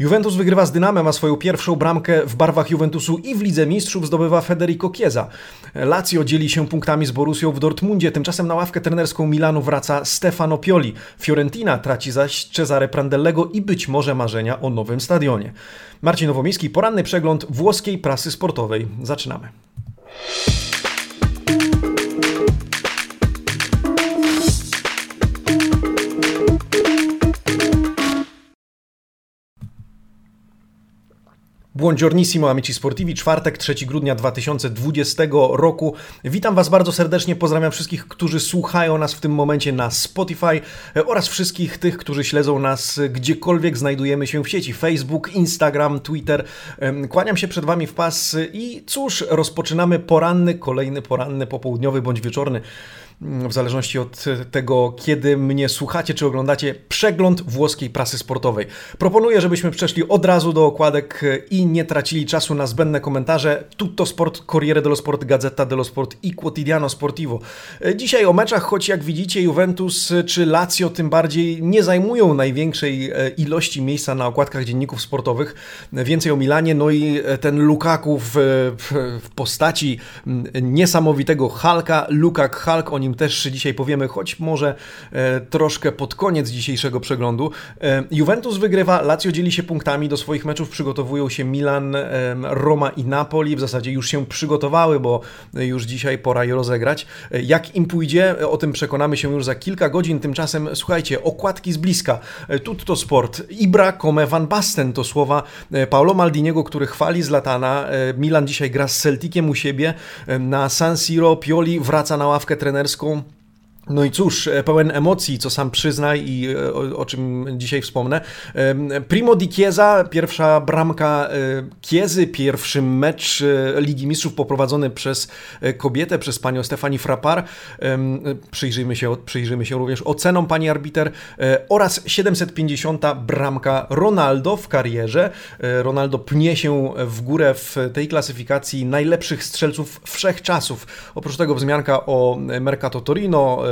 Juventus wygrywa z Dynamem, a swoją pierwszą bramkę w barwach Juventusu i w Lidze Mistrzów zdobywa Federico Chiesa. Lazio dzieli się punktami z Borusią w Dortmundzie, tymczasem na ławkę trenerską Milanu wraca Stefano Pioli. Fiorentina traci zaś Cesare Prandellego i być może marzenia o nowym stadionie. Marcin Nowomiejski, poranny przegląd włoskiej prasy sportowej. Zaczynamy. Buongiornissimo amici sportivi, czwartek, 3 grudnia 2020 roku. Witam Was bardzo serdecznie, pozdrawiam wszystkich, którzy słuchają nas w tym momencie na Spotify oraz wszystkich tych, którzy śledzą nas gdziekolwiek znajdujemy się w sieci Facebook, Instagram, Twitter. Kłaniam się przed Wami w pas i cóż, rozpoczynamy poranny, kolejny poranny, popołudniowy bądź wieczorny w zależności od tego, kiedy mnie słuchacie czy oglądacie, przegląd włoskiej prasy sportowej. Proponuję, żebyśmy przeszli od razu do okładek i nie tracili czasu na zbędne komentarze. Tutto Sport, Corriere dello Sport, Gazzetta dello Sport i Quotidiano Sportivo. Dzisiaj o meczach, choć jak widzicie Juventus czy Lazio tym bardziej nie zajmują największej e, ilości miejsca na okładkach dzienników sportowych. Więcej o Milanie, no i ten Lukaku w, w postaci niesamowitego Halka, Lukak Halk, o nim nim też dzisiaj powiemy, choć może e, troszkę pod koniec dzisiejszego przeglądu. E, Juventus wygrywa, Lazio dzieli się punktami do swoich meczów, przygotowują się Milan, e, Roma i Napoli, w zasadzie już się przygotowały, bo już dzisiaj pora je rozegrać. Jak im pójdzie, o tym przekonamy się już za kilka godzin, tymczasem słuchajcie, okładki z bliska. Tutto Sport, Ibra come Van Basten to słowa Paolo Maldiniego, który chwali Zlatana. Milan dzisiaj gra z Celticiem u siebie na San Siro, Pioli wraca na ławkę trenerską con no i cóż, e, pełen emocji, co sam przyzna i e, o, o, czym dzisiaj wspomnę. Primo di Chiesa, pierwsza bramka e, Chiezy, pierwszy mecz Ligi Mistrzów poprowadzony przez kobietę, przez panią Stefani Frappar. Przyjrzyjmy się, przyjrzyjmy się również ocenom pani arbiter oraz 750 bramka Ronaldo w karierze. Ronaldo pnie się w górę w tej klasyfikacji najlepszych strzelców wszechczasów. Oprócz tego wzmianka o Mercato Torino,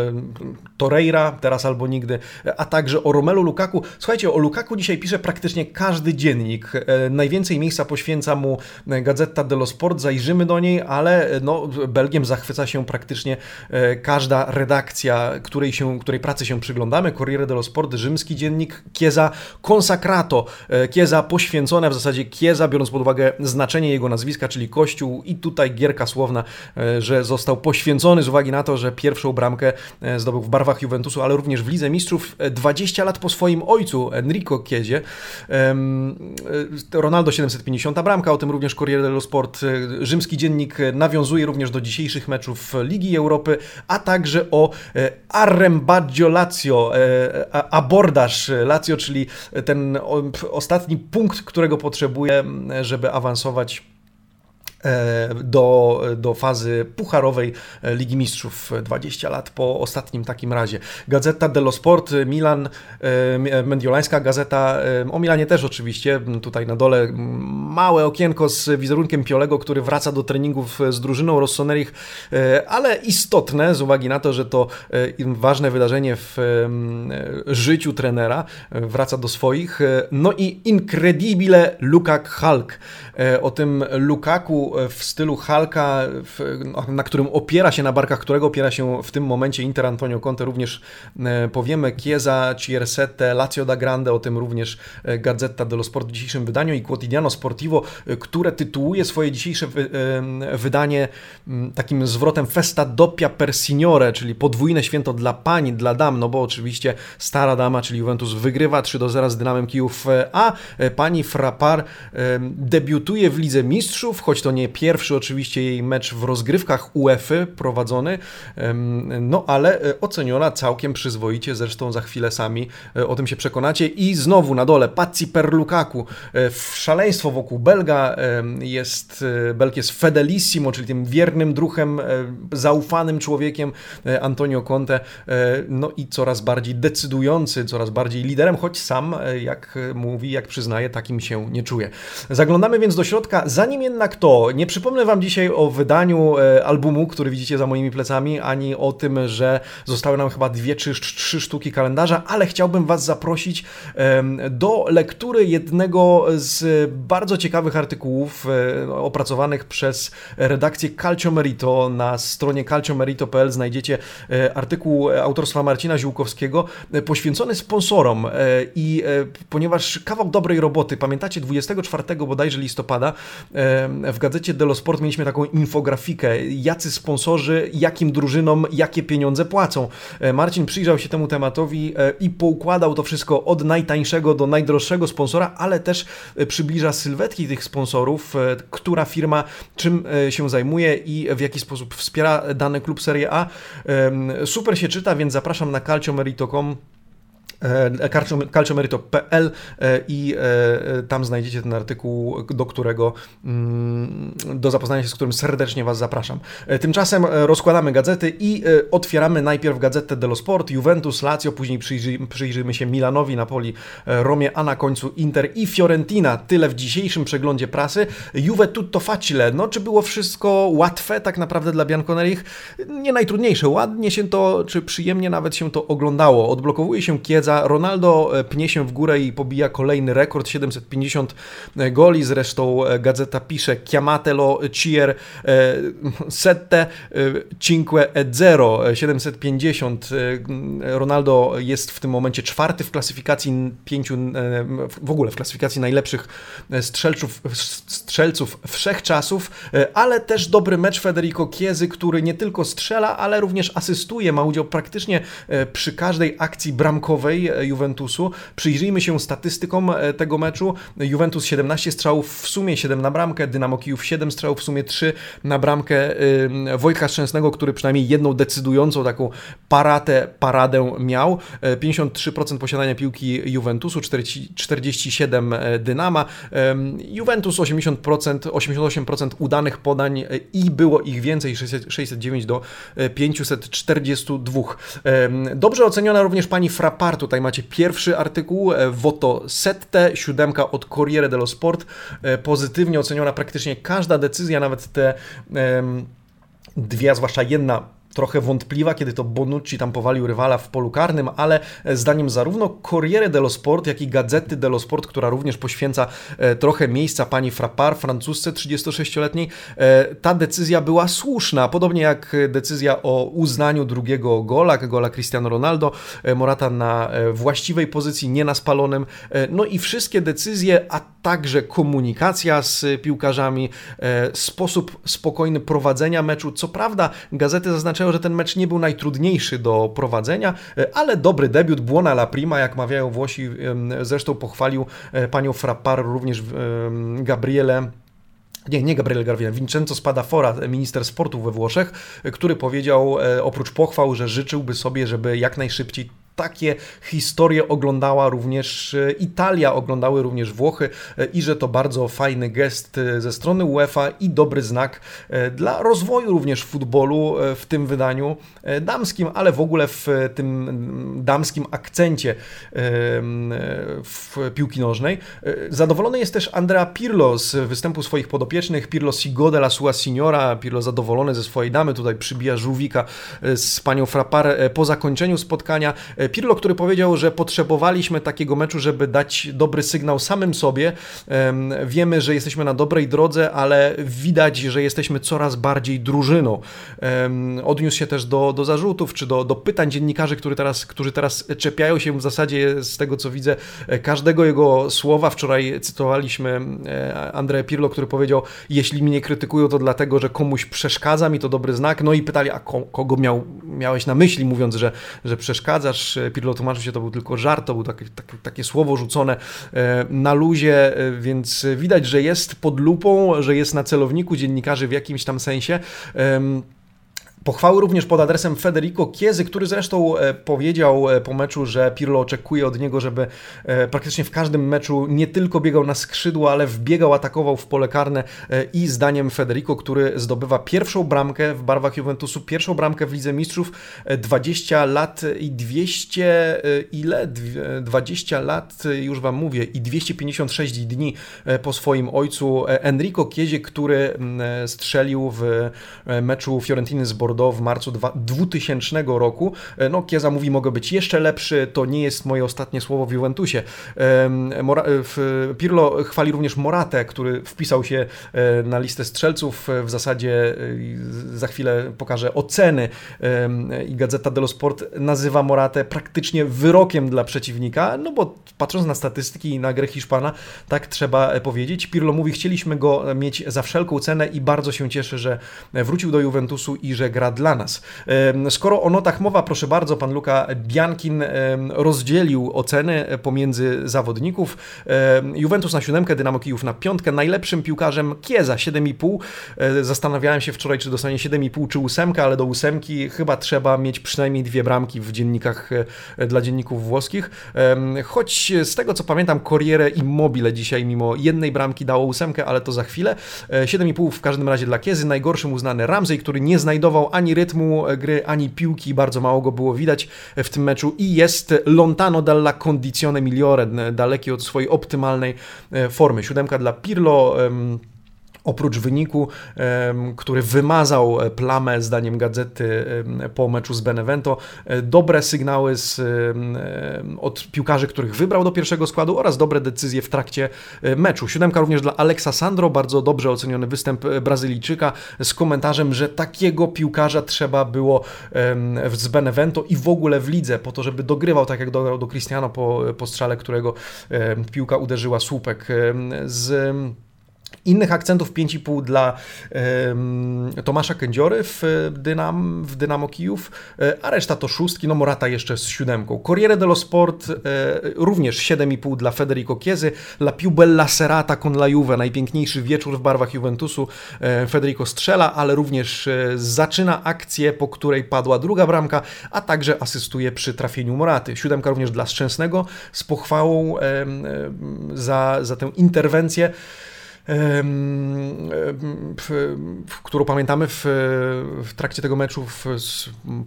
Torreira, teraz albo nigdy, a także o Romelu Lukaku. Słuchajcie, o Lukaku dzisiaj pisze praktycznie każdy dziennik. E, najwięcej miejsca poświęca mu Gazeta dello Sport, zajrzymy do niej, ale no, Belgiem zachwyca się praktycznie e, każda redakcja, której, się, której pracy się przyglądamy. Corriere dello Sport, rzymski dziennik, Chiesa Consacrato, e, Chiesa poświęcone, w zasadzie Chiesa, biorąc pod uwagę znaczenie jego nazwiska, czyli Kościół i tutaj gierka słowna, że został poświęcony z uwagi na to, że pierwszą bramkę E, zdobył w barwach Juventusu, ale również w Lidze Mistrzów 20 e, lat po swoim ojcu Enrico Chiezie. E, Ronaldo 750 bramka, o tym również Corriere dello Sport. Rzymski dziennik nawiązuje również do dzisiejszych meczów Ligi Europy, a także o Arrembaggio Lazio, abordaż Lazio, czyli ten ostatni punkt, którego potrzebuje, żeby awansować E, do, do fazy pucharowej Ligi Mistrzów 20 lat po ostatnim takim razie. Gazeta dello Sport, Milan, e, Mediolańska gazeta, e, o Milanie też oczywiście, tutaj na dole małe okienko z wizerunkiem Piolego, który wraca do treningów z drużyną Rossonerich, ale istotne z uwagi na to, że to ważne wydarzenie w życiu trenera, wraca do swoich. No i incredibile Lukak Hulk. O tym Lukaku w stylu Halka, na którym opiera się, na barkach którego opiera się w tym momencie Inter Antonio Conte, również e, powiemy. Chiesa, Ciersete, Lazio da Grande, o tym również e, Gazzetta dello Sport w dzisiejszym wydaniu i Quotidiano Sportivo, e, które tytułuje swoje dzisiejsze wydanie takim zwrotem Festa doppia per signore, czyli podwójne święto dla pań, dla dam, no bo oczywiście stara dama, czyli Juventus wygrywa 3 do 0 z Dynamem Kijów, a pani Frappar debiutuje w Lidze Mistrzów, choć to nie nie pierwszy oczywiście jej mecz w rozgrywkach UEFA prowadzony, no ale e, oceniona całkiem przyzwoicie, zresztą za chwilę sami e, o tym się przekonacie. I znowu na dole Pazzi per Lukaku. E, szaleństwo wokół Belga jest, Belg jest fedelissimo, czyli tym wiernym druhem, zaufanym człowiekiem Antonio Conte, no i coraz bardziej decydujący, coraz bardziej liderem, choć sam, jak mówi, jak przyznaje, takim się nie czuje. Zaglądamy więc do środka, zanim jednak to, Nie przypomnę Wam dzisiaj o wydaniu albumu, który widzicie za moimi plecami, ani o tym, że zostały nam chyba dwie czy trzy sztuki kalendarza, ale chciałbym Was zaprosić do lektury jednego z bardzo ciekawych artykułów opracowanych przez redakcję Calcio Merito. Na stronie calciomerito.pl znajdziecie artykuł autorstwa Marcina Ziółkowskiego poświęcony sponsorom i ponieważ kawał dobrej roboty, pamiętacie 24 bodajże listopada w gazecie Delo Sport mieliśmy taką infografikę, jacy sponsorzy, jakim drużynom, jakie pieniądze płacą. E, Marcin przyjrzał się temu tematowi e, i poukładał to wszystko od najtańszego do najdroższego sponsora, ale też e, przybliża sylwetki tych sponsorów, która firma czym się zajmuje i w jaki sposób wspiera dany klub Serie A. Super się czyta, więc zapraszam na calciomerito.com calciomerito.pl e, i e, tam znajdziecie ten artykuł, do którego mm, do zapoznania się z którym serdecznie Was zapraszam. Tymczasem rozkładamy gazety i otwieramy najpierw gazetę dello Sport, Juventus, Lazio, później przyjrzy, przyjrzymy się Milanowi, Napoli, Romie, a na końcu Inter i Fiorentina. Tyle w dzisiejszym przeglądzie prasy. Juve tutto facile. No, czy było wszystko łatwe tak naprawdę dla Bianconerich? Nie najtrudniejsze. Ładnie się to, czy przyjemnie nawet się to oglądało. Odblokowuje się Kiedza Ronaldo e, pnie się w górę i pobija kolejny rekord, 750 e, goli, zresztą e, gazeta pisze Chiamatelo Cier Sette Cinque e Zero 750. Ronaldo jest w tym momencie czwarty w klasyfikacji pięciu, w ogóle w klasyfikacji najlepszych strzelców, strzelców wszechczasów, ale też dobry mecz Federico Chiesy, który nie tylko strzela, ale również asystuje, ma udział praktycznie przy każdej akcji bramkowej Juventusu. Przyjrzyjmy się statystykom e, tego meczu. Juventus 17 strzałów, w sumie 7 na bramkę, Dynamo Kijów 7 strzałów, w sumie 3 na bramkę Wojtka Szczęsnego, który przynajmniej jedną decydującą taką paratę, paradę miał. 53% e, posiadania piłki Juventusu, 47 e, Dynama. Juventus 80%, 88% udanych podań i było ich więcej, 609 do 542. Dobrze oceniona również pani Frappartu, Tutaj macie pierwszy artykuł, e, Voto Sette, siódemka od Corriere dello Sport. E, pozytywnie oceniona praktycznie każda decyzja, nawet te dwie, zwłaszcza jedna trochę wątpliwa, kiedy to Bonucci tam powalił rywala w polu karnym, ale e, zdaniem zarówno Corriere dello Sport, jak i Gazety dello Sport, która również poświęca e, trochę miejsca pani Frappar, francusce 36-letniej, e, ta decyzja była słuszna. Podobnie jak decyzja o uznaniu drugiego gola, gola Cristiano Ronaldo, Morata na właściwej pozycji, nie na spalonym. No i wszystkie decyzje, a także komunikacja z piłkarzami, sposób spokojny prowadzenia meczu. Co prawda, gazety zaznaczają, że ten mecz nie był najtrudniejszy do prowadzenia, e, ale dobry debiut, buona la prima, jak mawiają Włosi, zresztą pochwalił e, panią Frappar, również Gabriele nie, nie Gabriele Garvina, Vincenzo Spadafora, minister sportu we Włoszech, który powiedział oprócz pochwał, że życzyłby sobie, żeby jak najszybciej takie historie oglądała również e, Italia, oglądały również Włochy e, i że to bardzo fajny gest e, ze strony UEFA i dobry znak dla rozwoju również futbolu w tym wydaniu damskim, ale w ogóle w tym damskim akcencie w piłki nożnej. Zadowolony jest też Andrea Pirlo z występu swoich podopiecznych, Pirlo Sigo de la sua signora, Pirlo zadowolony ze swojej damy, tutaj przybija żółwika z panią Frappar po zakończeniu spotkania. Pirlo, który powiedział, że potrzebowaliśmy takiego meczu, żeby dać dobry sygnał samym sobie. Wiemy, że jesteśmy na dobrej drodze, ale widać, że jesteśmy coraz bardziej drużyną. Odniósł się też do, do zarzutów, czy do, do pytań dziennikarzy, którzy teraz, którzy teraz czepiają się w zasadzie z tego, co widzę, każdego jego słowa. Wczoraj cytowaliśmy e, André Pirlo, który powiedział, jeśli mnie krytykują, to dlatego, że komuś przeszkadza mi, to dobry znak. No i pytali, a kogo miał, miałeś na myśli, mówiąc, że, że przeszkadzasz Pirlo tłumaczył się, to był tylko żart, to było takie, takie, takie słowo rzucone e, na luzie, e, więc widać, że jest pod lupą, że jest na celowniku dziennikarzy w jakimś tam sensie. Pochwały również pod adresem Federico Kiezy, który zresztą e, powiedział e, po meczu, że Pirlo oczekuje od niego, żeby e, praktycznie w każdym meczu nie tylko biegał na skrzydło, ale wbiegał, atakował w pole karne i zdaniem Federico, który zdobywa pierwszą bramkę w barwach Juventusu, pierwszą bramkę w Lidze Mistrzów, 20 lat i 200 ile? 20 lat, już Wam mówię, i 256 dni po swoim ojcu Enrico Kiezie, który mm, strzelił w meczu Fiorentiny z Bordeaux Bordeaux w marcu 2000 roku. E, no, Kieza mówi, mogę być jeszcze lepszy, to nie jest moje ostatnie słowo w Juventusie. Pirlo chwali również Moratę, który wpisał się e, na listę strzelców. W zasadzie e, za chwilę pokażę oceny i Gazeta dello Sport nazywa Moratę praktycznie wyrokiem dla przeciwnika, no bo patrząc na statystyki i na grę Hiszpana, tak trzeba powiedzieć. Pirlo mówi, chcieliśmy go mieć za wszelką cenę i bardzo się cieszę, że wrócił do Juventusu i że gra dla nas. Skoro o notach mowa, proszę bardzo, pan Luka Biankin rozdzielił oceny pomiędzy zawodników. Juventus na siódemkę, Dynamo Kijów na piątkę. Najlepszym piłkarzem Kieza 7,5. E, zastanawiałem się wczoraj, czy dostanie 7,5 czy 8, ale do ósemki chyba trzeba mieć przynajmniej dwie bramki w dziennikach e, dla dzienników włoskich. Choć z tego co pamiętam, Corriere Immobile dzisiaj mimo jednej bramki dało ósemkę, ale to za chwilę. 7,5 e, w każdym razie dla Kiezy. Najgorszym uznany Ramsey, który nie znajdował ani rytmu gry, ani piłki, bardzo mało go było widać w tym meczu i jest lontano dalla condizione migliore, daleki od swojej optymalnej e, formy. Siódemka dla Pirlo, Oprócz wyniku, który wymazał e, plamę, zdaniem gazety, po meczu z Benevento, e, dobre sygnały z, od piłkarzy, których wybrał do pierwszego składu oraz dobre decyzje w trakcie e, meczu. Siódemka również dla Alexa Sandro, bardzo dobrze oceniony występ Brazylijczyka z komentarzem, że takiego piłkarza trzeba było z Benevento i w ogóle w lidze, po to, żeby dogrywał tak jak dograł do Cristiano po, po strzale, którego piłka uderzyła słupek. Z Innych akcentów 5,5 dla Tomasza Kędziory w, Dynam, w Dynamo Kijów, e, a reszta to szóstki, no Morata jeszcze z siódemką. Corriere dello Sport e, również 7,5 dla Federico Chiesy, La più bella serata con la Juve, najpiękniejszy wieczór w barwach Juventusu. E, Federico strzela, ale również zaczyna akcję, po której padła druga bramka, a także asystuje przy trafieniu Moraty. Siódemka również dla Szczęsnego z pochwałą za, za tę interwencję którą pamiętamy w, w trakcie tego meczu w,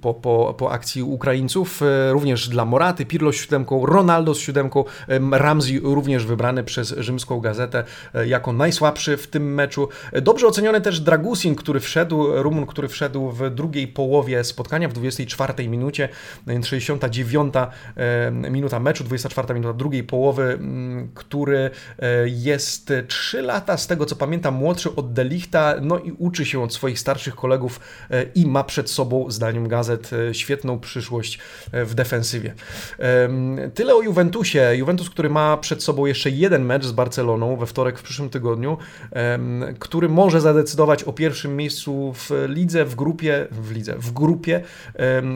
po, po, po akcji Ukraińców. E, również dla Moraty, Pirlo z siódemką, Ronaldo z siódemką, Ramsey również wybrany przez rzymską gazetę e, jako najsłabszy w tym meczu. E, dobrze oceniony też Dragusin, który wszedł, Rumun, który wszedł w drugiej połowie spotkania, w 24 minucie, 69 minuta meczu, 24 minuta drugiej połowy, który jest 3 lata z tego co pamiętam, młodszy od Delichta, no i uczy się od swoich starszych kolegów e, i ma przed sobą, zdaniem gazet, e, świetną przyszłość e, w defensywie. Tyle o Juventusie. Juventus, który ma przed sobą jeszcze jeden mecz z Barceloną we wtorek w przyszłym tygodniu, który może zadecydować o pierwszym miejscu w lidze, w grupie, w lidze, w grupie,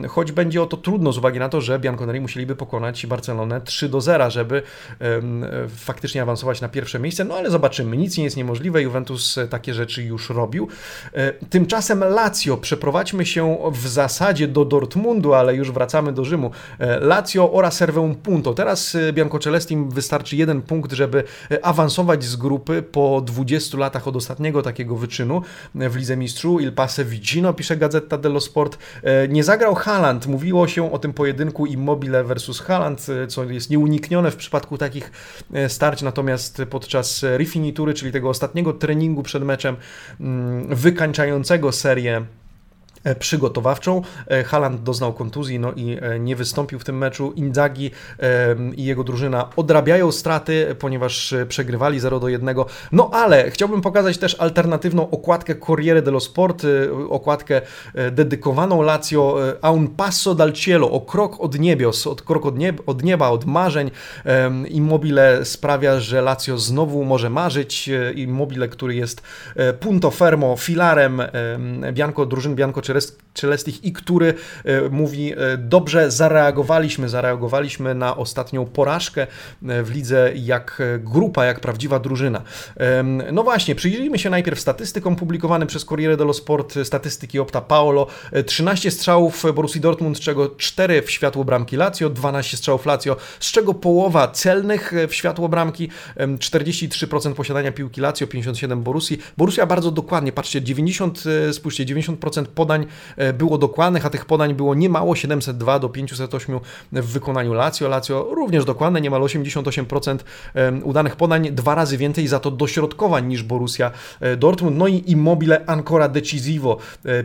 choć będzie o to trudno z uwagi na to, że Bianconeri musieliby pokonać Barcelonę 3 do 0, żeby faktycznie awansować na pierwsze miejsce, no ale zobaczymy. Nic nie jest niemożliwe. Juventus e, takie rzeczy już robił. E, tymczasem Lazio, przeprowadźmy się w zasadzie do Dortmundu, ale już wracamy do Rzymu. E, Lazio oraz serwę punto. Teraz Bianco Celestim wystarczy jeden punkt, żeby awansować z grupy po 20 latach od ostatniego takiego wyczynu w Lidze Mistrzu. Il passe vicino, pisze Gazeta dello Sport. Nie zagrał Haaland. Mówiło się o tym pojedynku Immobile versus Haaland, co jest nieuniknione w przypadku takich starć, natomiast podczas refinitury, czyli tego ostatniego treningu przed meczem, mm, wykańczającego serię przygotowawczą. E, Haland doznał kontuzji no i e, nie wystąpił w tym meczu. Inzaghi i jego drużyna odrabiają straty, ponieważ przegrywali 0 do 1. No ale chciałbym pokazać też alternatywną okładkę Corriere dello Sport, okładkę dedykowaną Lazio a un passo dal cielo, o krok od niebios, od krok od, nieba, od nieba, od marzeń. Immobile sprawia, że Lazio znowu może marzyć. Immobile, który jest punto fermo, filarem Bianco, drużyn Bianco Celestich i który mówi dobrze zareagowaliśmy, zareagowaliśmy na ostatnią porażkę w lidze jak grupa, jak prawdziwa drużyna. No właśnie, przyjrzyjmy się najpierw statystykom publikowanym przez Corriere dello Sport, statystyki Opta Paolo. 13 strzałów Borussii Dortmund, z czego 4 w światło bramki Lazio, 12 strzałów Lazio, z czego połowa celnych w światło bramki, 43% posiadania piłki Lazio, 57 Borussii. Borussia bardzo dokładnie, patrzcie, 90, e, spójrzcie, 90% podań e, było dokładnych, a tych podań było niemało, 702 do 508 w wykonaniu Lazio. Lazio również dokładne, niemal 88% udanych podań, dwa razy więcej za to dośrodkowań niż Borussia e, Dortmund. No i Immobile ancora decisivo,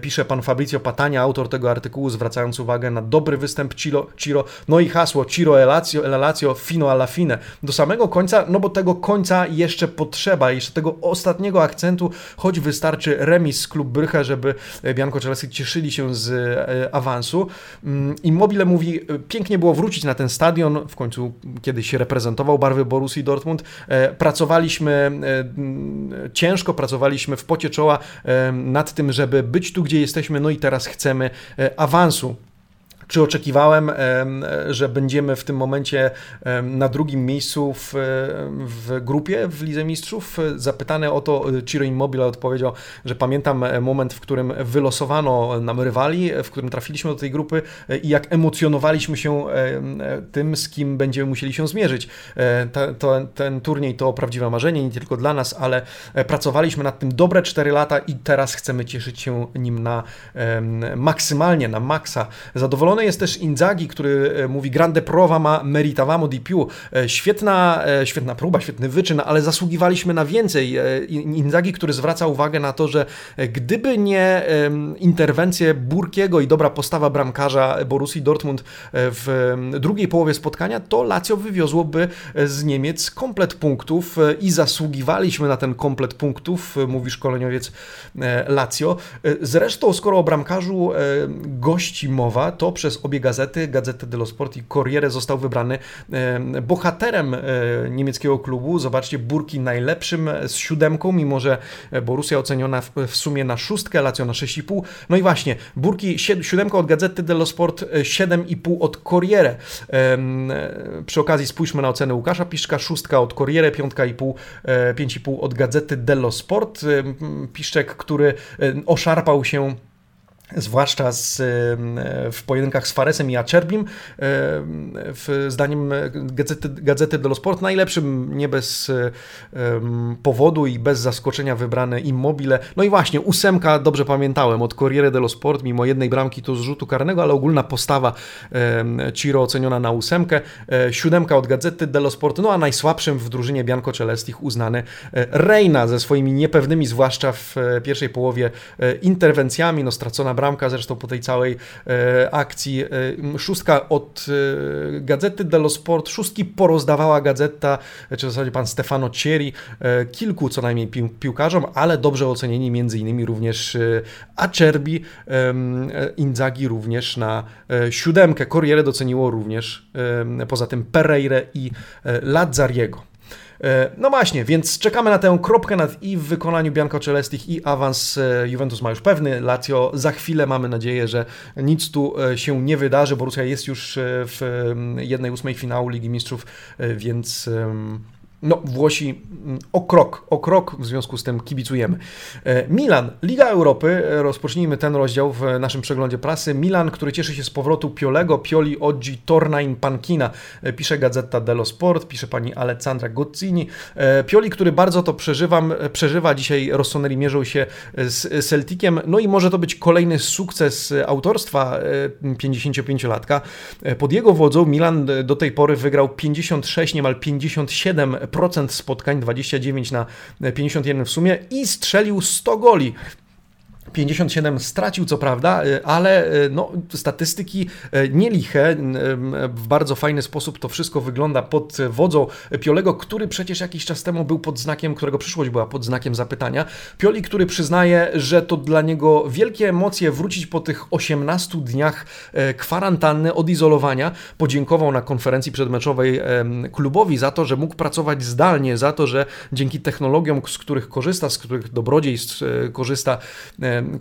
pisze pan Fabrizio Patania, autor tego artykułu, zwracając uwagę na dobry występ Ciro, Ciro no i hasło Ciro Elazio, Elazio fino alla fine. Do samego końca, no bo tego końca jeszcze potrzeba, jeszcze tego ostatniego akcentu, choć wystarczy remis z klub Bryche, żeby Bianco Celesi cieszyli się z e, awansu. Mm, Immobile mówi, pięknie było wrócić na ten stadion, w końcu kiedyś reprezentował barwy Borussii Dortmund. E, pracowaliśmy e, ciężko, pracowaliśmy w pocie czoła nad tym, żeby być tu, gdzie jesteśmy, no i teraz chcemy awansu. Czy oczekiwałem, że będziemy w tym momencie na drugim miejscu w, w grupie w Lidze Mistrzów? Zapytany o to Ciro Immobile odpowiedział, że pamiętam moment, w którym wylosowano nam rywali, w którym trafiliśmy do tej grupy i jak emocjonowaliśmy się tym, z kim będziemy musieli się zmierzyć. E, to, ten turniej to prawdziwe marzenie, nie tylko dla nas, ale pracowaliśmy nad tym dobre 4 lata i teraz chcemy cieszyć się nim na maksymalnie, na maksa. Zadowolony jest też Inzaghi, który e, mówi grande prova ma meritavamo di più. E, świetna, e, świetna próba, świetny wyczyn, ale zasługiwaliśmy na więcej. Inzaghi, który zwraca uwagę na to, że gdyby nie interwencje Burkiego i dobra postawa bramkarza Borussii Dortmund w drugiej połowie spotkania, to Lazio wywiozłoby z Niemiec komplet punktów i zasługiwaliśmy na ten komplet punktów, mówi szkoleniowiec Lazio. Zresztą, skoro o bramkarzu gości mowa, to przez przez obie gazety, Gazetę dello Sport i Corriere został wybrany bohaterem e, niemieckiego klubu. Zobaczcie, Burki najlepszym z siódemką, mimo że Borussia oceniona w sumie na szóstkę, Lazio na 6,5. No i właśnie, Burki siódemka od Gazety dello Sport, 7,5 od Corriere. E, przy okazji spójrzmy na ocenę Łukasza Piszczka, szóstka od Corriere, piątka i pół, 5,5 od Gazety dello Sport. Piszczek, który oszarpał się zwłaszcza z, w pojedynkach z Faresem i Acerbim, w, zdaniem Gazety, Gazety dello Sport, najlepszym nie bez powodu i bez zaskoczenia wybrane Immobile. No i właśnie, ósemka, dobrze pamiętałem, od Corriere dello Sport, mimo jednej bramki to z rzutu karnego, ale ogólna postawa Ciro oceniona na ósemkę, e, siódemka od Gazety dello Sport, no a najsłabszym w drużynie Bianco Celestich uznany e, Reina ze swoimi niepewnymi, zwłaszcza w e, pierwszej połowie interwencjami, no stracona bramka zresztą po tej całej e, akcji. E, szóstka od e, Gazety dello Sport, szóstki porozdawała gazeta, czy w zasadzie pan Stefano Cieri, kilku co najmniej pił, piłkarzom, ale dobrze ocenieni między innymi również Acerbi, Inzaghi również na siódemkę. Corriere doceniło również poza tym Pereire i Lazzariego. E, no właśnie, więc czekamy na tę kropkę nad i w wykonaniu Bianco Celestich i awans e, Juventus ma już pewny. Lazio za chwilę mamy nadzieję, że nic tu e, się nie wydarzy. Borussia jest już w jednej ósmej finału Ligi Mistrzów, więc no, Włosi mm, o krok, o krok w związku z tym kibicujemy. E, Milan, Liga Europy, e, rozpocznijmy ten rozdział w naszym przeglądzie prasy. Milan, który cieszy się z powrotu Piolego, Pioli, Oggi, Tornain, Pankina, e, pisze Gazeta dello Sport, pisze pani Alessandra Gozzini. Pioli, który bardzo to przeżywam, przeżywa, dzisiaj Rossoneri mierzą się z Celticiem, no i może to być kolejny sukces autorstwa 55-latka. Pod jego wodzą Milan do tej pory wygrał 56, niemal 57 procent spotkań, 29 na 51 w sumie i strzelił 100 goli. 57 stracił, co prawda, y, ale y, no, statystyki y, nieliche. W bardzo fajny sposób to wszystko wygląda pod wodzą Piolego, który przecież jakiś czas temu był pod znakiem, którego przyszłość była pod znakiem zapytania. Pioli, który przyznaje, że to dla niego wielkie emocje wrócić po tych 18 dniach kwarantanny, odizolowania. Podziękował na konferencji przedmeczowej klubowi za to, że mógł pracować zdalnie, za to, że dzięki technologiom, z których korzysta, z których dobrodziejstw korzysta,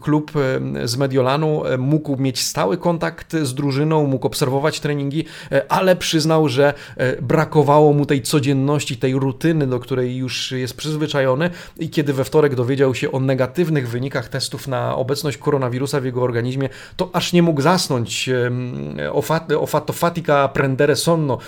klub z Mediolanu mógł mieć stały kontakt z drużyną, mógł obserwować treningi, ale przyznał, że brakowało mu tej codzienności, tej rutyny, do której już jest przyzwyczajony i kiedy we wtorek dowiedział się o negatywnych wynikach testów na obecność koronawirusa w jego organizmie, to aż nie mógł zasnąć. O, fat, o fatto fatica prendere sonno,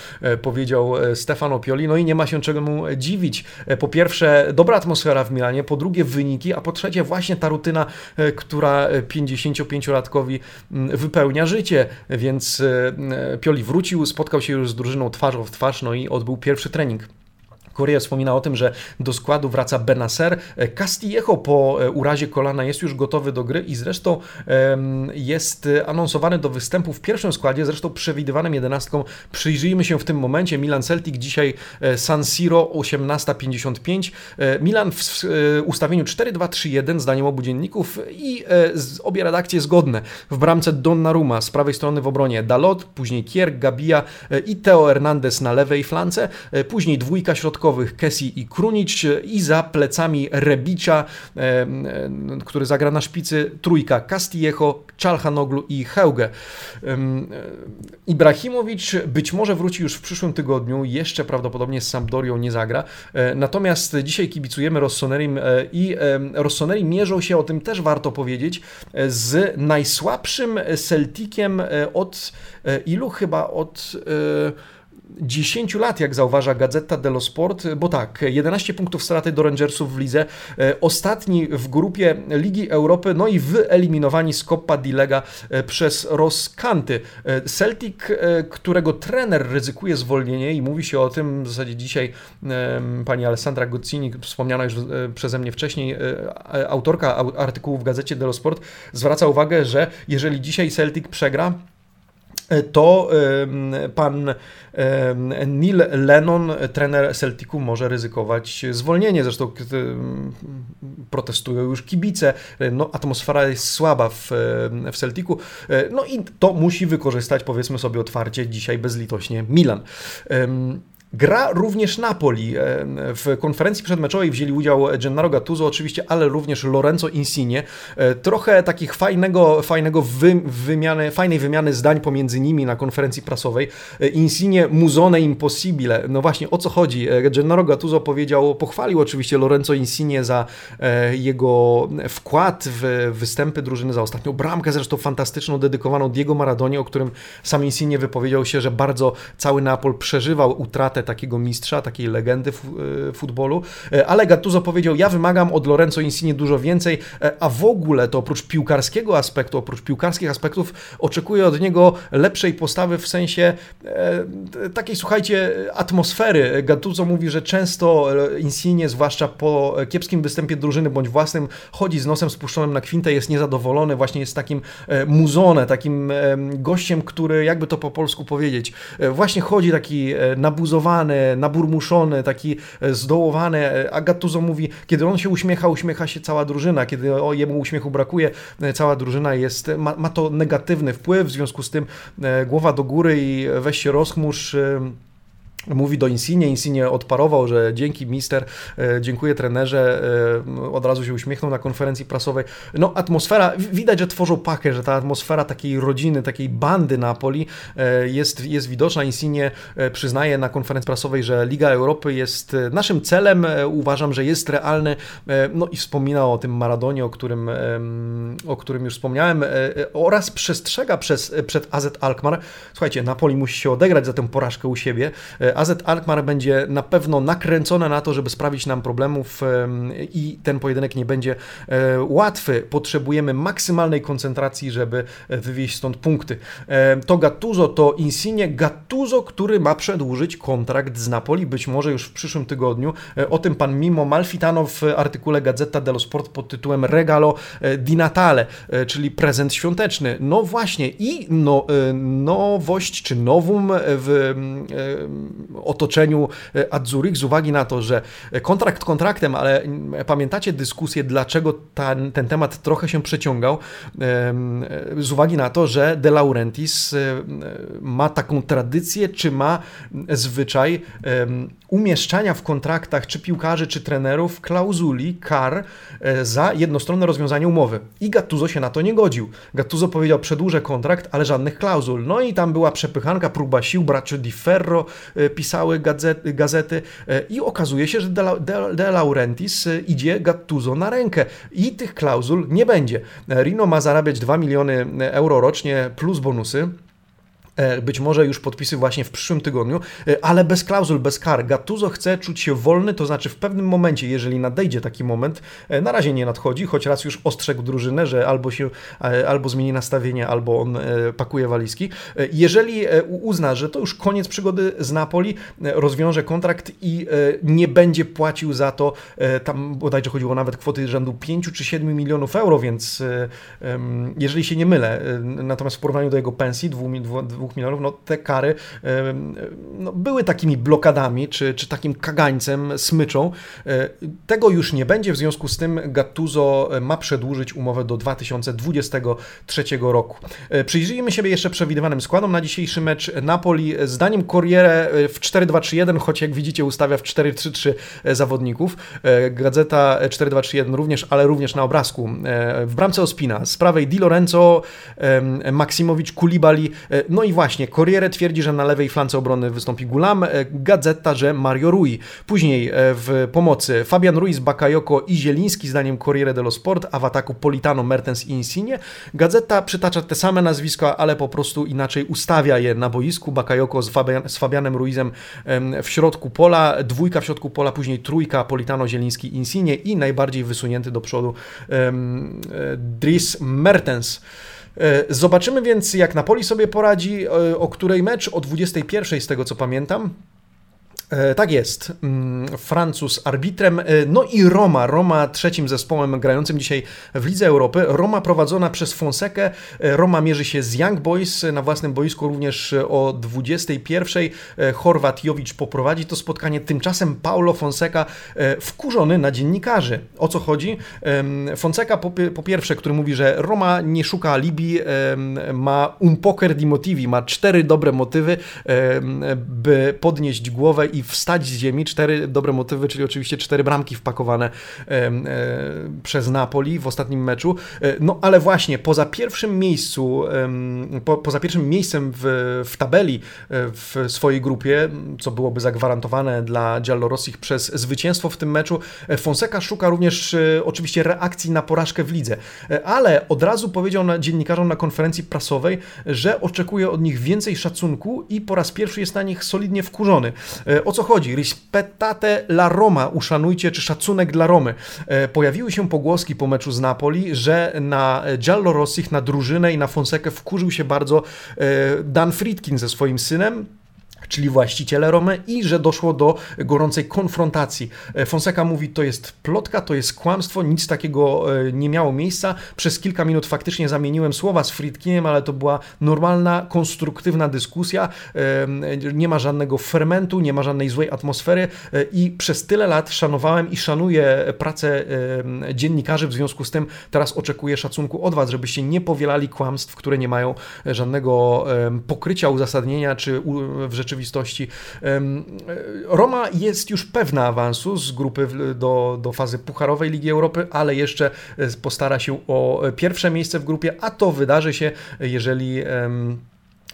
powiedział Stefano Pioli, no i nie ma się czego mu dziwić. Po pierwsze, dobra atmosfera w Milanie, po drugie wyniki, a po trzecie właśnie ta rutyna, e, która 55-latkowi mm, wypełnia życie, więc e, Pioli wrócił, spotkał się już z drużyną twarzą w twarz, no i odbył pierwszy trening. Korea wspomina o tym, że do składu wraca Benacer. Castillejo po e, urazie kolana jest już gotowy do gry i zresztą jest anonsowany do występu w pierwszym składzie, zresztą przewidywanym jedenastką. Przyjrzyjmy się w tym momencie. Milan Celtic dzisiaj e, San Siro 18.55. E, Milan w ustawieniu 4-2-3-1 zdaniem obu dzienników i obie redakcje zgodne. W bramce Donnarumma z prawej strony w obronie Dalot, później Kier, Gabia i Teo Hernandez na lewej flance, później dwójka środkowa Kessi i Krunic i za plecami Rebicia, który zagra na szpicy, trójka Castillejo, Czalhanoglu i Heuge. Ibrahimowicz być może wróci już w przyszłym tygodniu, jeszcze prawdopodobnie z Sampdorią nie zagra, e, natomiast dzisiaj kibicujemy Rossonerim e, i Rossoneri mierzą się, o tym też warto powiedzieć, e, z najsłabszym Celticiem od ilu chyba od 10 lat, jak zauważa Gazeta dello Sport, bo tak, 11 punktów straty do Rangersów w lidze, e, ostatni w grupie Ligi Europy, no i wyeliminowani z Coppa di Lega e, przez Roskanty. E, Celtic, którego trener ryzykuje zwolnienie i mówi się o tym w zasadzie dzisiaj pani Alessandra Gozzini, wspomniana już przeze mnie wcześniej, autorka artykułu w Gazecie dello Sport, zwraca uwagę, że jeżeli dzisiaj Celtic przegra, to pan Neil Lennon, trener Celticu, może ryzykować zwolnienie. Zresztą protestują już kibice. No, atmosfera jest słaba w, w Celticu. No i to musi wykorzystać, powiedzmy sobie otwarcie, dzisiaj bezlitośnie Milan. Gra również Napoli. E, w konferencji przedmeczowej wzięli udział Gennaro Gattuso oczywiście, ale również Lorenzo Insigne. E, trochę takich fajnego, fajnego wy, wymiany, fajnej wymiany zdań pomiędzy nimi na konferencji prasowej. E, Insigne muzone impossibile. No właśnie, o co chodzi? Gennaro Gattuso powiedział, pochwalił oczywiście Lorenzo Insigne za jego wkład w występy drużyny, za ostatnią bramkę zresztą fantastyczną, dedykowaną Diego Maradonie, o którym sam Insigne wypowiedział się, że bardzo cały Napol przeżywał utratę takiego mistrza, takiej legendy e, futbolu, e, ale Gattuso powiedział, ja wymagam od Lorenzo Insigne dużo więcej, e, a w ogóle to oprócz piłkarskiego aspektu, oprócz piłkarskich aspektów oczekuję od niego lepszej postawy w sensie takiej, słuchajcie, atmosfery. Gattuso mówi, że często Insigne, zwłaszcza po kiepskim występie drużyny bądź własnym, chodzi z nosem spuszczonym na kwintę, jest niezadowolony, właśnie jest takim muzone, takim gościem, który, jakby to po polsku powiedzieć, właśnie chodzi taki nabuzowany, zdołowany, naburmuszony, taki e, zdołowany. A Gattuso mówi, kiedy on się uśmiecha, uśmiecha się cała drużyna. Kiedy jemu uśmiechu brakuje, e, cała drużyna jest, ma, ma to negatywny wpływ, w związku z tym e, głowa do góry i weź się rozchmurz Mówi do Insigne, Insigne odparował, że dzięki mister, e, dziękuję trenerze, e, od razu się uśmiechnął na konferencji prasowej. No atmosfera, widać, że tworzą pakę, że ta atmosfera takiej rodziny, takiej bandy Napoli e, jest, jest widoczna. Insigne przyznaje na konferencji prasowej, że Liga Europy jest naszym celem, uważam, że jest realny, no i wspominał o tym Maradonie, o którym, o którym już wspomniałem, oraz przestrzega przez, przed AZ Alkmaar. Słuchajcie, Napoli musi się odegrać za tę porażkę u siebie, AZ Alkmaar będzie na pewno nakręcone na to, żeby sprawić nam problemów i ten pojedynek nie będzie e, łatwy. Potrzebujemy maksymalnej koncentracji, żeby wywieźć stąd punkty. E, to Gattuso, to Insigne. Gattuso, który ma przedłużyć kontrakt z Napoli, być może już w przyszłym tygodniu. E, o tym pan Mimo Malfitano w artykule Gazeta dello Sport pod tytułem Regalo di Natale, czyli prezent świąteczny. No właśnie i no, nowość czy nowum w otoczeniu Adzurich z uwagi na to, że kontrakt kontraktem, ale pamiętacie dyskusję, dlaczego ten, ten temat trochę się przeciągał, z uwagi na to, że De Laurentiis ma taką tradycję, czy ma zwyczaj umieszczania w kontraktach czy piłkarzy, czy trenerów klauzuli, kar e, za jednostronne rozwiązanie umowy. I Gattuso się na to nie godził. Gattuso powiedział, przedłużę kontrakt, ale żadnych klauzul. No i tam była przepychanka, próba sił, bracio Di Ferro e, pisały gazety, gazety e, i okazuje się, że De, De, De Laurentiis idzie Gattuso na rękę i tych klauzul nie będzie. Rino ma zarabiać 2 miliony euro rocznie plus bonusy. E, być może już podpisy właśnie w przyszłym tygodniu, e, ale bez klauzul, bez kar. Gattuso chce czuć się wolny, to znaczy w pewnym momencie, jeżeli nadejdzie taki moment, e, na razie nie nadchodzi, choć raz już ostrzegł drużynę, że albo się, albo zmieni nastawienie, albo on pakuje walizki. Jeżeli uzna, że to już koniec przygody z Napoli, rozwiąże kontrakt i nie będzie płacił za to, tam bodajże chodziło nawet kwoty rzędu 5 czy 7 milionów euro, więc jeżeli się nie mylę, natomiast w porównaniu do jego pensji, 2 2 milionów, no te kary no, były takimi blokadami, czy, czy takim kagańcem, smyczą. E, tego już nie będzie, w związku z tym Gattuso e, ma przedłużyć umowę do 2023 roku. E, przyjrzyjmy się jeszcze przewidywanym składom na dzisiejszy mecz Napoli. Zdaniem Corriere w 4-2-3-1, choć jak widzicie ustawia w 4-3-3 zawodników. Gazeta 4-2-3-1 również, ale również na obrazku. W bramce Ospina, z prawej Di Lorenzo, Maksimowicz, Kulibali, no i właśnie, Corriere twierdzi, że na lewej flance obrony wystąpi Gulam, e, Gazeta, że Mario Rui. Później e, w pomocy Fabian Ruiz, Bakayoko i Zieliński, zdaniem Corriere dello Sport, a w ataku Politano, Mertens i Insigne. Gazeta przytacza te same nazwiska, ale po prostu inaczej ustawia je na boisku. Bakayoko z, Fabian, z Fabianem Ruizem w środku pola, dwójka w środku pola, później trójka Politano, Zieliński, Insigne i najbardziej wysunięty do przodu e, Dries Mertens. E, zobaczymy więc, jak Napoli sobie poradzi, e, o której mecz, o 21 z tego co pamiętam. E, tak jest. Mm, Francuz arbitrem. E, no i Roma. Roma trzecim zespołem grającym dzisiaj w Lidze Europy. Roma prowadzona przez Fonsekę. E, Roma mierzy się z Young Boys na własnym boisku również o 21. Chorwat Jowicz poprowadzi to spotkanie. Tymczasem Paulo Fonseca wkurzony na dziennikarzy. O co chodzi? Fonseca po pierwsze, który mówi, że Roma nie szuka alibi, ma un poker di motivi, ma cztery dobre motywy, by podnieść głowę i wstać z ziemi. Cztery dobre motywy, czyli oczywiście cztery bramki wpakowane e, przez Napoli w ostatnim meczu. E, no ale właśnie, poza pierwszym miejscu, po, poza pierwszym miejscem w, w tabeli e, w swojej grupie, co byłoby zagwarantowane dla Giallorossich przez zwycięstwo w tym meczu, Fonseca szuka również oczywiście reakcji na porażkę w lidze, ale od razu powiedział na dziennikarzom na konferencji prasowej, że oczekuje od nich więcej szacunku i po raz pierwszy jest na nich solidnie wkurzony. O o co chodzi? Rispettate la Roma, uszanujcie, czy szacunek dla Romy. E, pojawiły się pogłoski po meczu z Napoli, że na Giallorossich, na drużynę i na Fonsekę wkurzył się bardzo e, Dan Friedkin ze swoim synem, czyli właściciele Romy i że doszło do gorącej konfrontacji. E, Fonseca mówi, to jest plotka, to jest kłamstwo, nic takiego e, nie miało miejsca. Przez kilka minut faktycznie zamieniłem słowa z Friedkinem, ale to była normalna, konstruktywna dyskusja. E, nie ma żadnego fermentu, nie ma żadnej złej atmosfery i przez tyle lat szanowałem i szanuję pracę dziennikarzy, w związku z tym teraz oczekuję szacunku od Was, żebyście nie powielali kłamstw, które nie mają żadnego pokrycia, uzasadnienia, czy w rzeczywistości rzeczywistości. Roma jest już pewna awansu z grupy do, do fazy pucharowej Ligi Europy, ale jeszcze e, postara się o pierwsze miejsce w grupie, a to wydarzy się, jeżeli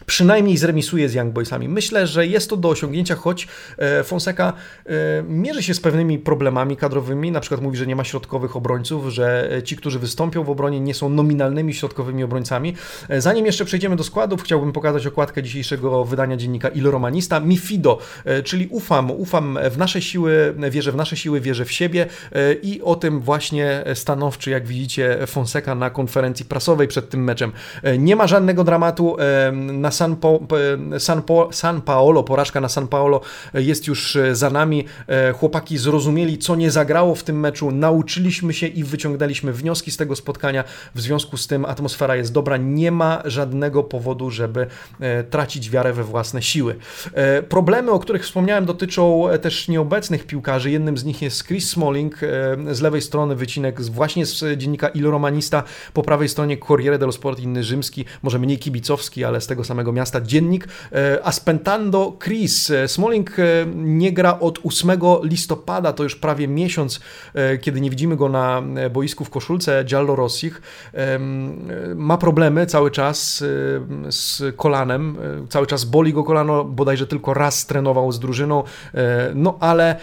przynajmniej zremisuje z Young Boysami. Myślę, że jest to do osiągnięcia, choć e, Fonseca e, mierzy się z pewnymi problemami kadrowymi, na przykład mówi, że nie ma środkowych obrońców, że ci, którzy wystąpią w obronie nie są nominalnymi środkowymi obrońcami. E, zanim jeszcze przejdziemy do składów, chciałbym pokazać okładkę dzisiejszego wydania dziennika Il Romanista, Mifido, czyli ufam, ufam w nasze siły, wierzę w nasze siły, wierzę w siebie i o tym właśnie stanowczy, jak widzicie, Fonseca na konferencji prasowej przed tym meczem. Nie ma żadnego dramatu, na San, po, San, po, San Paolo, porażka na San Paolo jest już za nami. Chłopaki zrozumieli, co nie zagrało w tym meczu, nauczyliśmy się i wyciągnęliśmy wnioski z tego spotkania. W związku z tym atmosfera jest dobra, nie ma żadnego powodu, żeby tracić wiarę we własne siły. Problemy, o których wspomniałem, dotyczą też nieobecnych piłkarzy. Jednym z nich jest Chris Smalling, z lewej strony wycinek właśnie z dziennika Il Romanista, po prawej stronie Corriere dello Sport, inny rzymski, może mniej kibicowski, ale z tego samego miasta, dziennik. E, Aspentando Chris. E, Smalling e, nie gra od 8 listopada, to już prawie miesiąc, kiedy nie widzimy go na boisku w koszulce Giallo Rossich. Ma problemy cały czas z kolanem, cały czas boli go kolano, bodajże tylko raz trenował z drużyną, no ale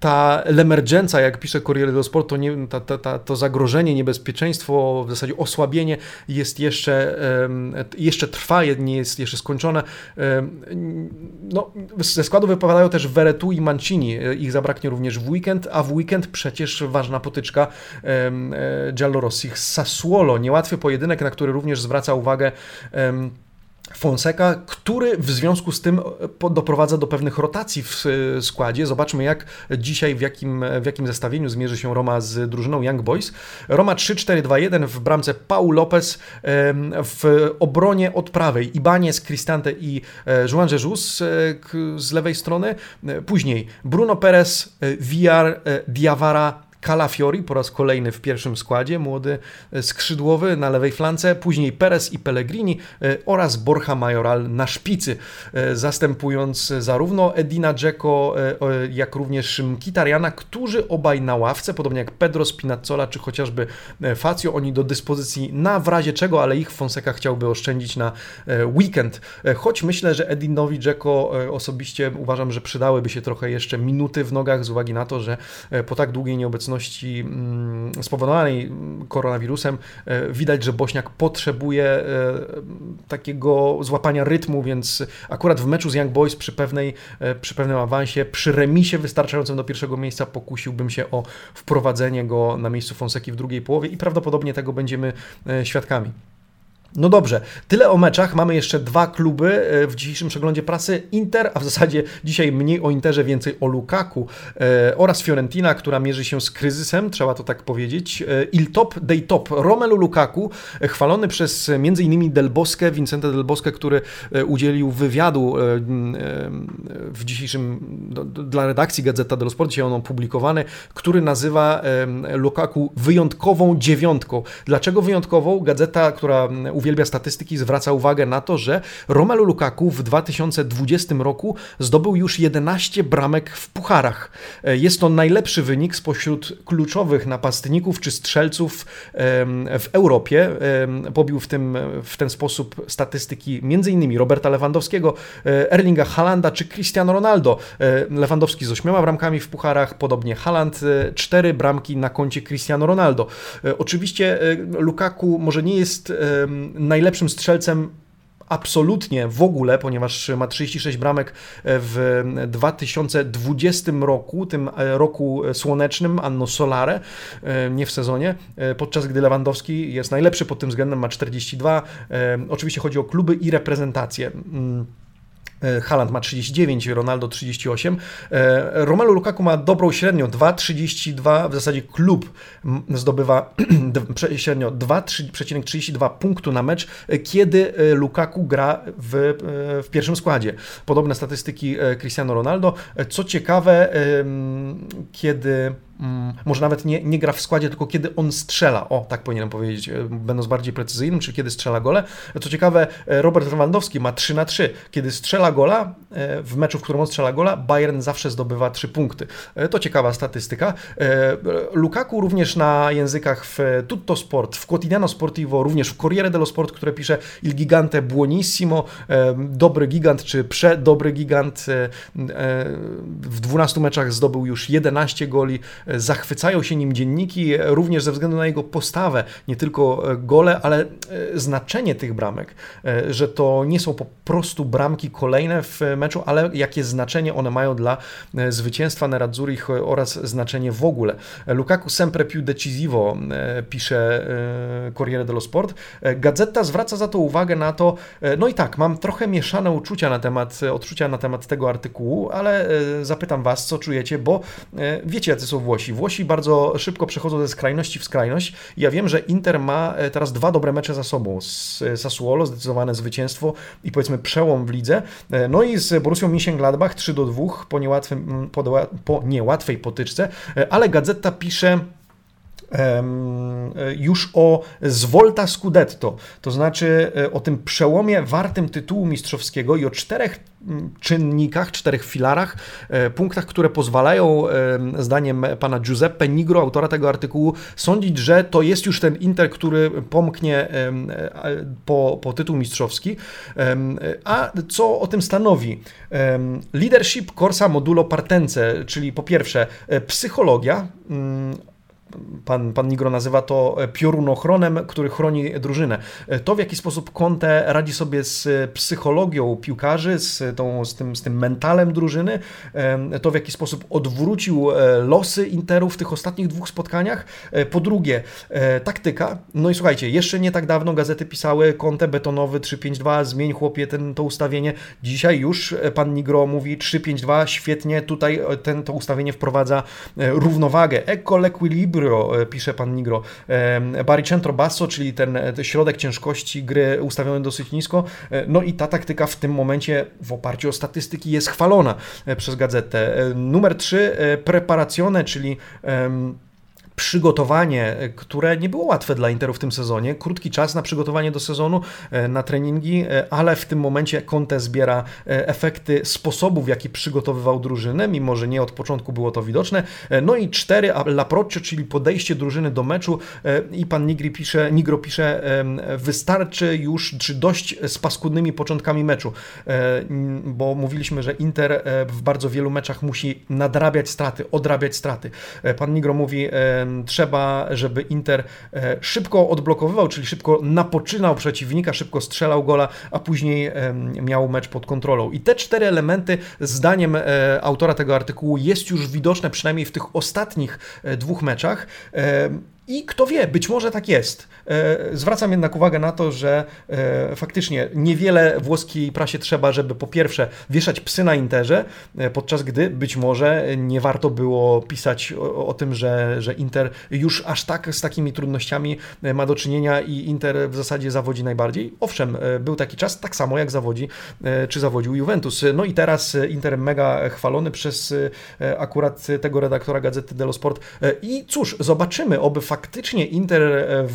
ta lemergenza, jak pisze Corriere dello Sport, to, nie, ta, ta, ta, to zagrożenie, niebezpieczeństwo, w zasadzie osłabienie jest jeszcze, jeszcze trwa, nie jest jeszcze skończone. No, ze składu wypadają też Veretu i Mancini. Ich zabraknie również w weekend, a w weekend przecież ważna potyczka Giallorossich z Sassuolo. Niełatwy pojedynek, na który również zwraca uwagę Fonseca, który w związku z tym e, doprowadza do pewnych rotacji w e, składzie. Zobaczmy, jak dzisiaj, w jakim, w jakim zestawieniu zmierzy się Roma z drużyną Young Boys. Roma 3-4-2-1 w bramce Paul Lopez, w obronie od prawej Ibanez, Cristante i e, Juan Jesus z lewej strony. Później Bruno Perez, Villar, Diawara, Calafiori po raz kolejny w pierwszym składzie, młody e, skrzydłowy na lewej flance, później Perez i Pellegrini e, oraz Borja Majoral na szpicy, e, zastępując zarówno Edina Dzeko, jak również Mkitariana, którzy obaj na ławce, podobnie jak Pedro Spinazzola czy chociażby Facio, oni do dyspozycji na w razie czego, ale ich Fonseca chciałby oszczędzić na weekend. Choć myślę, że Edinowi Dzeko osobiście uważam, że przydałyby się trochę jeszcze minuty w nogach z uwagi na to, że po tak długiej nieobecności obecności mm, spowodowanej koronawirusem e, widać, że Bośniak potrzebuje e, takiego złapania rytmu, więc akurat w meczu z Young Boys przy, pewnej, e, przy pewnym awansie, przy remisie wystarczającym do pierwszego miejsca pokusiłbym się o wprowadzenie go na miejscu Fonseki w drugiej połowie i prawdopodobnie tego będziemy świadkami. No dobrze, tyle o meczach. Mamy jeszcze dwa kluby e, w dzisiejszym przeglądzie prasy. Inter, a w zasadzie dzisiaj mniej o Interze, więcej o Lukaku e, oraz Fiorentina, która mierzy się z kryzysem, trzeba to tak powiedzieć. E, il top dei top. Romelu Lukaku, chwalony przez m.in. Del Bosque, Vincente Del Bosque, który udzielił wywiadu w dzisiejszym dla redakcji Gazeta dello Sport, dzisiaj on opublikowany, który nazywa Lukaku wyjątkową dziewiątką. Dlaczego wyjątkową? Gazeta, która uwielbia statystyki, zwraca uwagę na to, że Romelu Lukaku w 2020 roku zdobył już 11 bramek w pucharach. E, jest to najlepszy wynik spośród kluczowych napastników czy strzelców w Europie. Pobił w, tym, w ten sposób statystyki m.in. Roberta Lewandowskiego, e, Erlinga Halanda czy Cristiano Ronaldo. E, Lewandowski z ośmioma bramkami w pucharach, podobnie Haland, cztery bramki na koncie Cristiano Ronaldo. Oczywiście Lukaku może nie jest najlepszym strzelcem absolutnie w ogóle, ponieważ ma 36 bramek w 2020 roku, tym e, roku słonecznym, anno solare, e, nie w sezonie, e, podczas gdy Lewandowski jest najlepszy pod tym względem, ma 42. Oczywiście chodzi o kluby i reprezentacje. E, Haaland ma 39, Ronaldo 38. E, Romelu Lukaku ma dobrą średnią 2,32. W zasadzie klub zdobywa średnio 2,32 punktu na mecz, e, kiedy Lukaku gra w, w pierwszym składzie. Podobne statystyki Cristiano Ronaldo. Co ciekawe, kiedy może nawet nie, nie gra w składzie, tylko kiedy on strzela. O, tak powinienem powiedzieć, e, będąc bardziej precyzyjnym, czy kiedy strzela gole. Co ciekawe, e, Robert Lewandowski ma 3 na 3. Kiedy strzela gola, e, w meczu, w którym on strzela gola, Bayern zawsze zdobywa 3 punkty. To ciekawa statystyka. Lukaku również na językach w Tutto Sport, w Quotidiano Sportivo, również w Corriere dello Sport, które pisze Il Gigante Buonissimo, dobry gigant, czy przedobry gigant. W 12 meczach zdobył już 11 goli zachwycają się nim dzienniki, również ze względu na jego postawę, nie tylko gole, ale e, znaczenie tych bramek, e, że to nie są po prostu bramki kolejne w meczu, ale jakie znaczenie one mają dla zwycięstwa Nerazzurich oraz znaczenie w ogóle. Lukaku sempre più decisivo, pisze Corriere dello Sport. Gazeta zwraca za to uwagę na to, no i tak, mam trochę mieszane uczucia na temat, odczucia na temat tego artykułu, ale zapytam Was, co czujecie, bo wiecie, jacy są Włosi. Włosi bardzo szybko przechodzą ze skrajności w skrajność. Ja wiem, że Inter ma teraz dwa dobre mecze za sobą. Z Sassuolo zdecydowane zwycięstwo i powiedzmy przełom w lidze. No i z Borussią Mönchengladbach 3 do 2 po, po, po niełatwej potyczce, ale Gazeta pisze już o Zvolta Scudetto, to znaczy e, o tym przełomie wartym tytułu mistrzowskiego i o czterech czynnikach, czterech filarach, e, punktach, które pozwalają, zdaniem pana Giuseppe Nigro, autora tego artykułu, sądzić, że to jest już ten Inter, który pomknie po, po tytuł mistrzowski. A co o tym stanowi? Leadership Corsa Modulo Partence, czyli po pierwsze e, psychologia, Pan, pan Nigro nazywa to piorunochronem, który chroni drużynę. To, w jaki sposób Conte radzi sobie z psychologią piłkarzy, z, tą, z, tym, z tym mentalem drużyny, to, w jaki sposób odwrócił e, losy Interu w tych ostatnich dwóch spotkaniach. E, po drugie, e, taktyka. No i słuchajcie, jeszcze nie tak dawno gazety pisały Conte betonowy 3-5-2, zmień chłopie ten, to ustawienie. Dzisiaj już pan Nigro mówi 3-5-2, świetnie, tutaj ten, to ustawienie wprowadza równowagę. Ecco l'equilibrio E, pisze pan Nigro. E, baricentro basso, czyli ten, ten środek ciężkości gry ustawiony dosyć nisko. E, no i ta taktyka w tym momencie w oparciu o statystyki jest chwalona przez gazetę. Numer 3, preparazione, czyli przygotowanie, e, które nie było łatwe dla Interu w tym sezonie. Krótki czas na przygotowanie do sezonu, e, na treningi, e, ale w tym momencie Conte zbiera efekty sposobów, w jaki przygotowywał drużynę, mimo że nie od początku było to widoczne. No i cztery, l'approccio, czyli podejście drużyny do meczu i pan Nigri pisze, Nigro pisze, wystarczy już, czy dość z paskudnymi początkami meczu, bo mówiliśmy, że Inter w bardzo wielu meczach musi nadrabiać straty, odrabiać straty. Pan Nigro mówi, trzeba, żeby Inter e, szybko odblokowywał, czyli szybko napoczynał przeciwnika, szybko strzelał gola, a później miał mecz pod kontrolą. I te cztery elementy, zdaniem e, autora tego artykułu, jest już widoczne przynajmniej w tych ostatnich e, dwóch meczach. I kto wie, być może tak jest. E, zwracam jednak uwagę na to, że e, faktycznie niewiele włoskiej prasie trzeba, żeby po pierwsze wieszać psy na Interze, e, podczas gdy być może nie warto było pisać o, o, tym, że, że Inter już aż tak z takimi trudnościami ma do czynienia i Inter w zasadzie zawodzi najbardziej. Owszem, był taki czas, tak samo jak zawodzi, czy zawodził Juventus. No i teraz Inter mega chwalony przez akurat tego redaktora Gazety dello Sport. I cóż, zobaczymy, oby faktycznie Inter, e,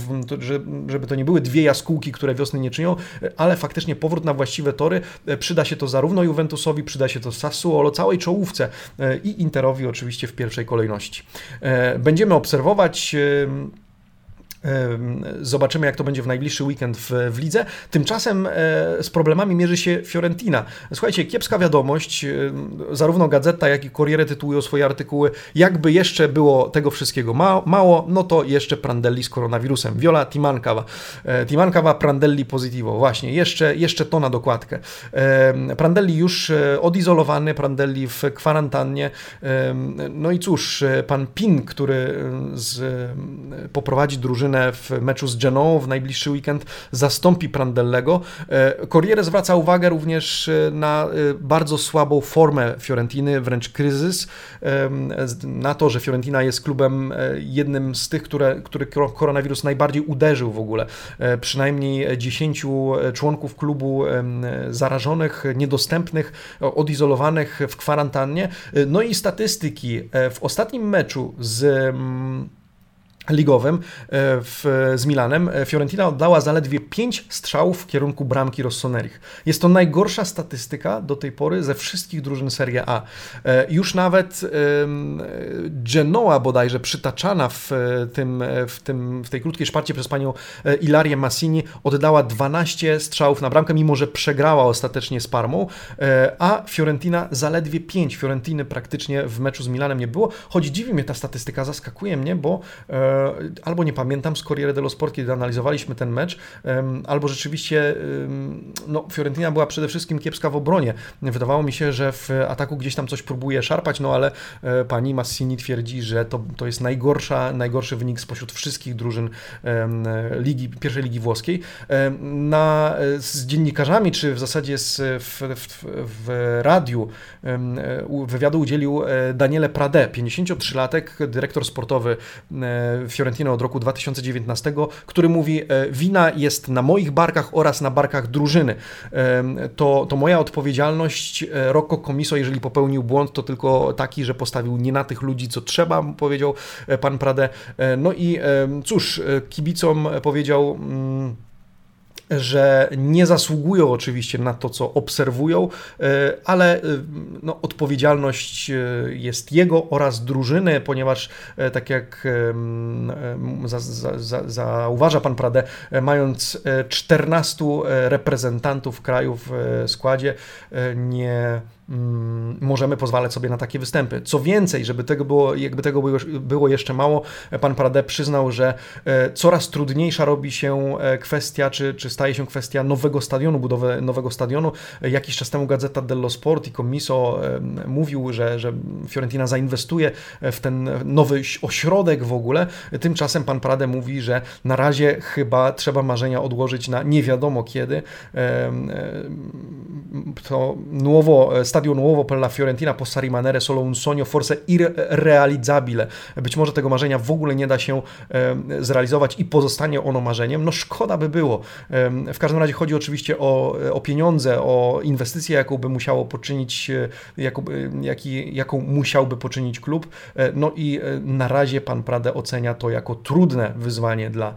żeby to nie były dwie jaskółki, które wiosny nie czynią, e, ale faktycznie powrót na właściwe tory, e, przyda się to zarówno Juventusowi, przyda się to Sassuolo, całej czołówce i Interowi oczywiście w pierwszej kolejności. Będziemy obserwować Zobaczymy, jak to będzie w najbliższy weekend w, w lidze. Tymczasem e, z problemami mierzy się Fiorentina. Słuchajcie, kiepska wiadomość. Zarówno Gazeta, jak i Corriere tytułują swoje artykuły. Jakby jeszcze było tego wszystkiego mało, no to jeszcze Prandelli z koronawirusem. Viola Timankawa. E, Timankawa Prandelli positivo. Właśnie, jeszcze, jeszcze to na dokładkę. Prandelli już e, odizolowany, Prandelli w kwarantannie. No i cóż, pan Pin, który z, poprowadzi drużynę w meczu z Genoą w najbliższy weekend zastąpi Prandellego. E, Corriere zwraca uwagę również e, na e, bardzo słabą formę Fiorentiny, wręcz kryzys, na to, że Fiorentina jest klubem jednym z tych, które, który koronawirus najbardziej uderzył w ogóle. Przynajmniej 10 członków klubu zarażonych, niedostępnych, odizolowanych w kwarantannie. No i statystyki. W ostatnim meczu z ligowym e, w, z Milanem e, Fiorentina oddała zaledwie 5 strzałów w kierunku bramki Rossonerich. Jest to najgorsza statystyka do tej pory ze wszystkich drużyn Serie A. E, już nawet Genoa bodajże przytaczana w, tym, w, tym, w tej krótkiej szparcie przez panią Ilarię Massini oddała 12 strzałów na bramkę, mimo że przegrała ostatecznie z Parmą, a Fiorentina zaledwie 5. Fiorentiny praktycznie w meczu z Milanem nie było, choć dziwi mnie ta statystyka, zaskakuje mnie, bo albo nie pamiętam z Corriere dello Sport, kiedy analizowaliśmy ten mecz, albo rzeczywiście no, Fiorentina była przede wszystkim kiepska w obronie. Wydawało mi się, że w ataku gdzieś tam coś próbuje szarpać, no ale pani Massini twierdzi, że to, to jest najgorsza, najgorszy wynik spośród wszystkich drużyn ligi, pierwszej ligi włoskiej. Na, z dziennikarzami, czy w zasadzie z, w, w, w radiu wywiadu udzielił Daniele Prade, 53-latek, dyrektor sportowy Fiorentino od roku 2019, który mówi, wina jest na moich barkach oraz na barkach drużyny. To, to moja odpowiedzialność. Rocco Comiso, jeżeli popełnił błąd, to tylko taki, że postawił nie na tych ludzi, co trzeba, powiedział pan Prade. No i cóż, kibicom powiedział mm, że nie zasługują oczywiście na to, co obserwują, e, ale e, no, odpowiedzialność e, jest jego oraz drużyny, ponieważ tak jak za, za, za, zauważa pan Prade, mając 14 reprezentantów kraju w składzie, nie możemy pozwalać sobie na takie występy. Co więcej, żeby tego było, jakby tego było jeszcze mało, pan Prade przyznał, że e, coraz trudniejsza robi się e, kwestia, czy, czy staje się kwestia nowego stadionu, budowy nowego stadionu. Jakiś czas temu Gazeta dello Sport i Commiso mówił, że, że Fiorentina zainwestuje w ten nowy ośrodek w ogóle. Tymczasem pan Prade mówi, że na razie chyba trzeba marzenia odłożyć na nie wiadomo kiedy. To nowo stadio nuovo per la Fiorentina possa rimanere solo un sogno forse irrealizzabile. Być może tego marzenia w ogóle nie da się zrealizować i pozostanie ono marzeniem. No szkoda by było. W każdym razie chodzi oczywiście o, o pieniądze, o inwestycję, jaką by musiało poczynić, e, jaką, jaki, jaką musiałby poczynić klub. E, no i e, na razie pan Prade ocenia to jako trudne wyzwanie dla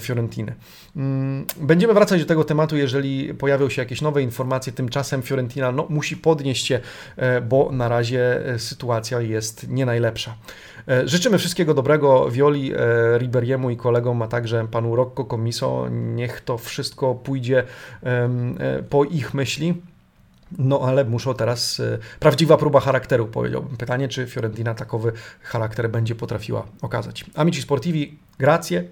Fiorentiny. Mm, będziemy wracać do tego tematu, jeżeli pojawią się jakieś nowe informacje. Tymczasem Fiorentina no, musi podnieść się, e, bo na razie e, sytuacja jest nie najlepsza. E, życzymy wszystkiego dobrego Violi, Riberiemu i kolegom, a także panu Rocco Comiso. Niech to wszystko pójdzie po ich myśli. No ale muszą teraz, prawdziwa próba charakteru powiedziałbym. Pytanie, czy Fiorentina takowy charakter będzie potrafiła okazać. Amici Sportivi, grazie.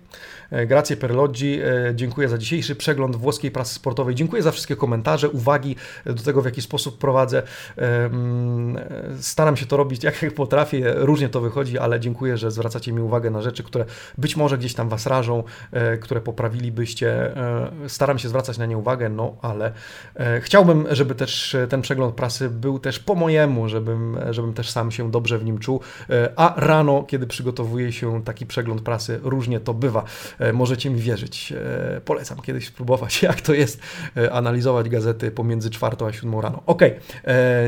E, grazie per l'oggi. E, dziękuję za dzisiejszy przegląd włoskiej prasy sportowej. Dziękuję za wszystkie komentarze, uwagi do tego, w jaki sposób prowadzę. Mm, staram się to robić jak potrafię, różnie to wychodzi, ale dziękuję, że zwracacie mi uwagę na rzeczy, które być może gdzieś tam Was rażą, e, które poprawilibyście. Staram się zwracać na nie uwagę, no ale chciałbym, żeby też ten przegląd prasy był też po mojemu, żebym, żebym też sam się dobrze w nim czuł. A rano, kiedy przygotowuje się taki przegląd prasy, różnie to bywa. E, możecie mi wierzyć. E, polecam kiedyś spróbować, jak to jest e, analizować gazety pomiędzy czwartą a siódmą rano. Ok,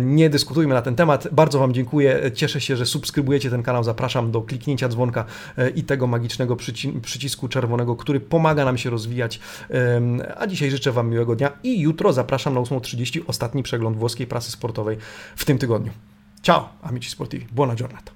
nie dyskutujmy na ten temat. Bardzo Wam dziękuję. Cieszę się, że subskrybujecie ten kanał. Zapraszam do kliknięcia dzwonka i tego magicznego przycisku czerwonego, który pomaga nam się rozwijać. A dzisiaj życzę Wam miłego dnia i jutro zapraszam na 8.30 ostatni przegląd włoskiej prasy sportowej w tym tygodniu. Ciao, amici sportivi. Buona giornata.